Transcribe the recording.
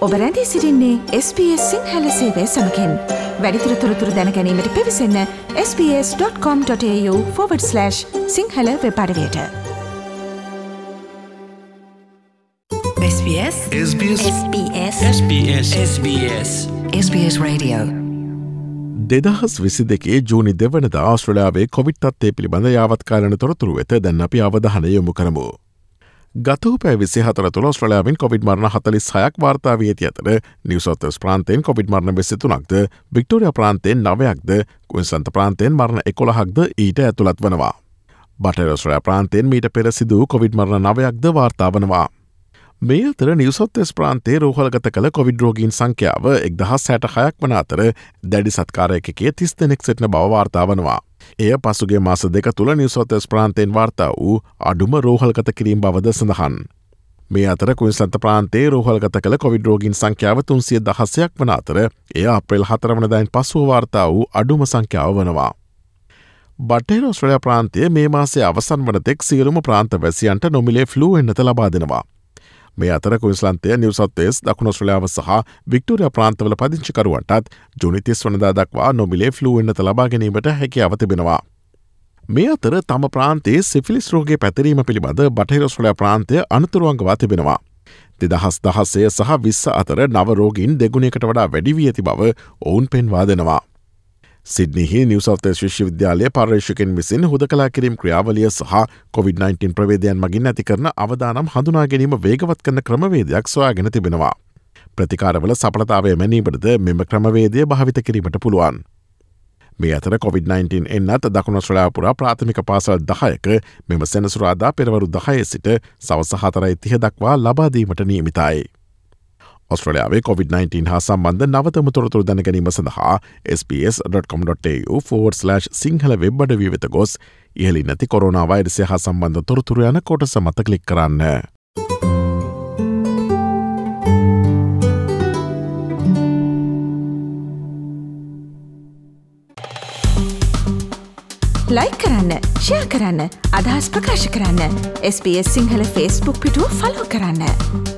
ඔබ රැඳී සිරින්නේ SBS සිංහල සේවය සමකෙන්. වැඩිතුර තොරතුර දැනැනීමට පිවිසන්න ps.com.ta/ Sinhala වෙපඩවයට SBS SBS SBS SBS SBS SBS Radio. දෙදහස් විසි දෙකේ ජූනි දෙවනද ආස්ට්‍රලයාාවේ කොවිට්ත්තේ පිළිබඳ යාවත්කාලන තොරතුරු වෙත දැන්න අපි අවධහනය යොමු කරමු. ගතහ පැ විසි හතර තුළ ස්ට්‍රලයාාවෙන් කොවිඩ් මරණ හතලි සයක් වාර්තාාව ඇති අතර නිවසොත්තස් ප්‍රාන්තයෙන් කොවිඩ් මරණ වෙසිතුනක්ද වික්ටෝරිය ප්‍රාන්තයෙන් නවයක්ද කුන්සන්ත ප්‍රාන්තයෙන් මරණ එකොළහක්ද ඊට ඇතුළත් වනවා. බටරස්ට්‍රයා ප්‍රාන්තයෙන් මීට පෙර සිදූ කොවිඩ් මරණ නවයක්ද වාර්තාාවනවා. මේ අතර නිවසොත්තෙස් ප්‍රාන්තේ රෝහලගත කළ කොවිඩ්රෝගීන් සංඛ්‍යාව එක්දහස් සෑට හයක් වන අතර දැඩි සත්කාරයකගේ තිස් දෙනෙක් සිටන බවවාර්තාවනවා. එය පසුගේ මාස දෙක තුළ නිවසොත්තෙස් ප්‍රාන්තයෙන් වාර්තා වූ අඩුම රෝහල්ගත කිරීම බවද සඳහන්. මේ අතර කුයින්සන්ත ප්‍රාන්තේ රෝහල්ගත කළ කොවිඩ්රෝගීන් සංඛ්‍යාව තුන්සිය දහසයක් වන අතර එය අප්‍රෙල් හතරවනදයින් පසුව වාර්තා වූ අඩුම සංඛ්‍යාව වනවා. බටේ ඔස්ට්‍රලයා ප්‍රාන්තය මේ මාසේ අවසන් වනතෙක් සියලුම ප්‍රාන්ත වැසියන්ට නොමිලේ ෆ්ලූ එන්නත ලබා දෙනවා. මේ අතර කුයිස්ලන්තය නිවසත්වේස් දකුණොස්්‍රලයාාව සහ වික්ටෝරිය ප්‍රාන්තවල පදිංචිකරුවන්ටත් ජුනිතිස් වනදා දක්වා නොමිලේ ෆ්ලුවන්නත ලබා ගැනීමට හැකියාව තිබෙනවා. මේ අතර තම ප්‍රාන්තේ සිෆිලිස් රෝගේ පැතිරීම පිළිබඳ බටහිරස්්‍රලයා ප්‍රාන්තය අනතුරුවන්ගවා තිබෙනවා. දෙදහස් දහස්සේ සහ විස්ස අතර නවරෝගින් දෙගුණයකට වඩා වැඩිවී ඇති බව ඔවුන් පෙන්වා දෙනවා. සිද්නිහි නිවසල්තේ විශ්වවිද්‍යාලය පර්ේෂකෙන් විසින් හුද කලා කිරීම් ක්‍රියාවලිය සහ COොVID-19 ප්‍රවේදයන් මගින් ඇති කරන අවදානම් හඳුනා ගැනීම වේගවත් කරන ක්‍රමවේදයක් සොයාගෙන තිබෙනවා. ප්‍රතිකාරවල සපලතාවය මැනීමටද මෙම ක්‍රමවේදය භාවිත කිරීමට පුළුවන්. මේ අතර COොVID-19 එන්නත් දකුණ ශ්‍රලාපුර ප්‍රාථමික පාසල් දහයක මෙම සෙනසුරාදා පෙරවරු දහය සිට සවස හතරයි තිහ දක්වා ලබාදීමට නියමිතයි. ඔස්ට්‍රලයාාවේ COොVID-19 හා සම්බන්ධ නවතම තොරතුර දැනගැනීම සඳහා ps.com.tu4/ සිංහල වෙබ්බඩ වී වෙත ගොස් ඉහලි නැති කොරුණා වෛරසය හා සම්බන්ධ තොරතුර යන කොට සමත කලික් කරන්න. ලයි කරන්න ෂයා කරන්න අදහස් ප්‍රකාශ කරන්න SBS සිංහල ෆස්බුක් පිටුව ෆලෝ කරන්න.